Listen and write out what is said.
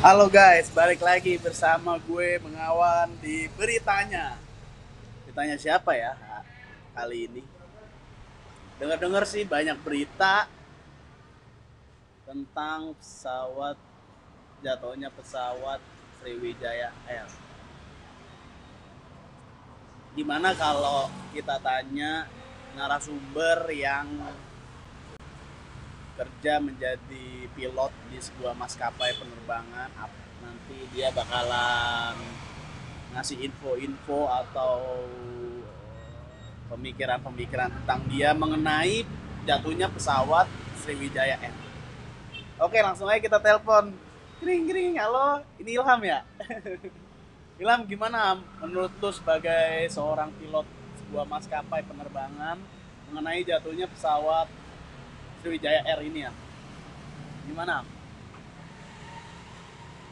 Halo guys, balik lagi bersama gue Mengawan di Beritanya. Beritanya siapa ya kali ini? Dengar-dengar sih banyak berita tentang pesawat jatuhnya pesawat Sriwijaya Air. Gimana kalau kita tanya narasumber yang kerja menjadi pilot di sebuah maskapai penerbangan nanti dia bakalan ngasih info-info atau pemikiran-pemikiran tentang dia mengenai jatuhnya pesawat Sriwijaya Air. Oke, langsung aja kita telepon. Kring kring, halo, ini Ilham ya? Ilham gimana menurut lu sebagai seorang pilot sebuah maskapai penerbangan mengenai jatuhnya pesawat Sriwijaya Air ini ya? Gimana?